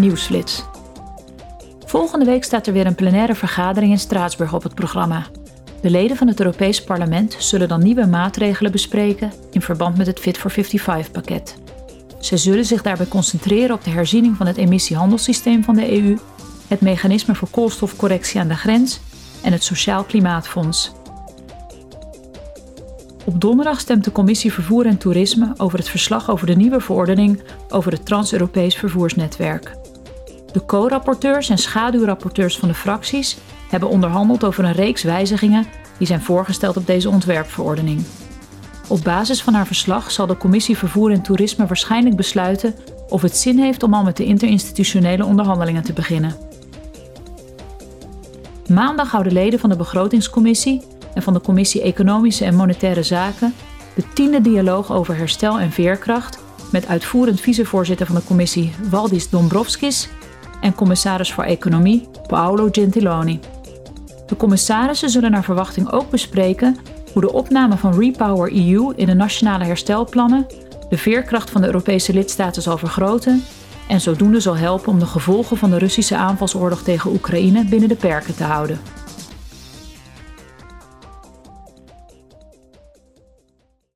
Nieuwsflits. Volgende week staat er weer een plenaire vergadering in Straatsburg op het programma. De leden van het Europees Parlement zullen dan nieuwe maatregelen bespreken in verband met het Fit for 55-pakket. Ze zullen zich daarbij concentreren op de herziening van het emissiehandelssysteem van de EU, het mechanisme voor koolstofcorrectie aan de grens en het Sociaal Klimaatfonds. Op donderdag stemt de Commissie Vervoer en Toerisme over het verslag over de nieuwe verordening over het Trans-Europees vervoersnetwerk. De co-rapporteurs en schaduwrapporteurs van de fracties hebben onderhandeld over een reeks wijzigingen die zijn voorgesteld op deze ontwerpverordening. Op basis van haar verslag zal de Commissie Vervoer en Toerisme waarschijnlijk besluiten of het zin heeft om al met de interinstitutionele onderhandelingen te beginnen. Maandag houden leden van de Begrotingscommissie en van de Commissie Economische en Monetaire Zaken de tiende dialoog over herstel en veerkracht met uitvoerend vicevoorzitter van de commissie Waldis Dombrovskis en commissaris voor Economie Paolo Gentiloni. De commissarissen zullen naar verwachting ook bespreken hoe de opname van Repower EU in de nationale herstelplannen de veerkracht van de Europese lidstaten zal vergroten en zodoende zal helpen om de gevolgen van de Russische aanvalsoorlog tegen Oekraïne binnen de perken te houden.